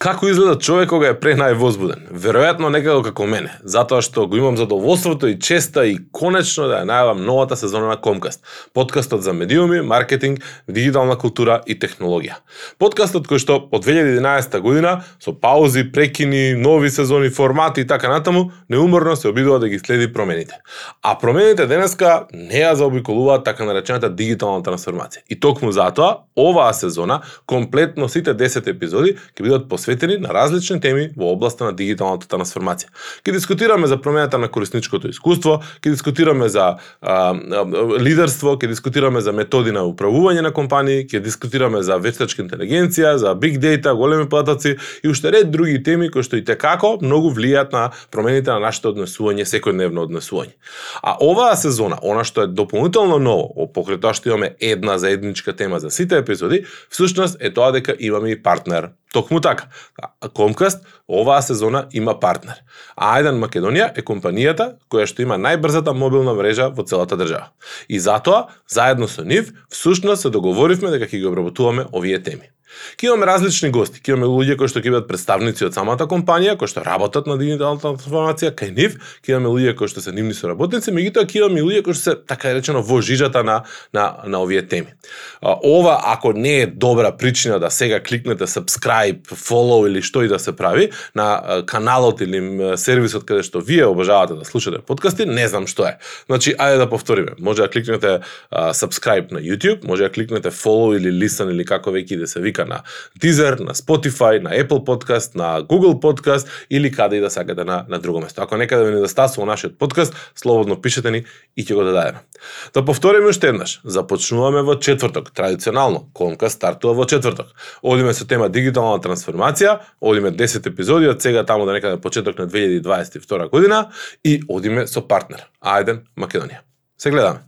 Како изгледа човек кога е пре највозбуден? Веројатно некако како мене, затоа што го имам задоволството и честа и конечно да ја најавам новата сезона на Комкаст, подкастот за медиуми, маркетинг, дигитална култура и технологија. Подкастот кој што од 2011 година со паузи, прекини, нови сезони, формати и така натаму, неуморно се обидува да ги следи промените. А промените денеска не ја заобиколуваат така наречената дигитална трансформација. И токму затоа, оваа сезона, комплетно сите 10 епизоди ќе бидат посветени посветени на различни теми во областа на дигиталната трансформација. Ке дискутираме за промената на корисничкото искуство, ке дискутираме за а, а, лидерство, ке дискутираме за методи на управување на компании, ке дискутираме за вештачка интелигенција, за big data, големи платаци и уште ред други теми кои што и текако многу влијат на промените на нашето однесување, секојдневно однесување. А оваа сезона, она што е дополнително ново, покрај тоа што имаме една заедничка тема за сите епизоди, всушност е тоа дека имаме и партнер Токму така. Комкаст оваа сезона има партнер. А Ајдан Македонија е компанијата која што има најбрзата мобилна мрежа во целата држава. И затоа, заедно со нив, всушност се договоривме дека ќе ги обработуваме овие теми. Ке имаме различни гости, ке имаме луѓе кои што ќе бидат представници од самата компанија, кои што работат на дигиталната трансформација кај нив, ке имаме луѓе кои што се нивни соработници, меѓутоа ке имаме луѓе кои што се така речено во жижата на на на овие теми. Ова ако не е добра причина да сега кликнете subscribe, follow или што и да се прави на каналот или сервисот каде што вие обожавате да слушате подкасти, не знам што е. Значи, ајде да повториме. Може да кликнете subscribe на YouTube, може да кликнете follow или listen или како веќе да се вика музика на Deezer, на Spotify, на Apple Podcast, на Google Podcast или каде и да сакате на, на друго место. Ако некаде ви недостасува нашиот подкаст, слободно пишете ни и ќе го дадеме. Да повториме уште еднаш. Започнуваме во четврток. Традиционално, Комка стартува во четврток. Одиме со тема дигитална трансформација, одиме 10 епизоди од сега таму да некаде почеток на 2022 година и одиме со партнер, Ајден Македонија. Се гледаме.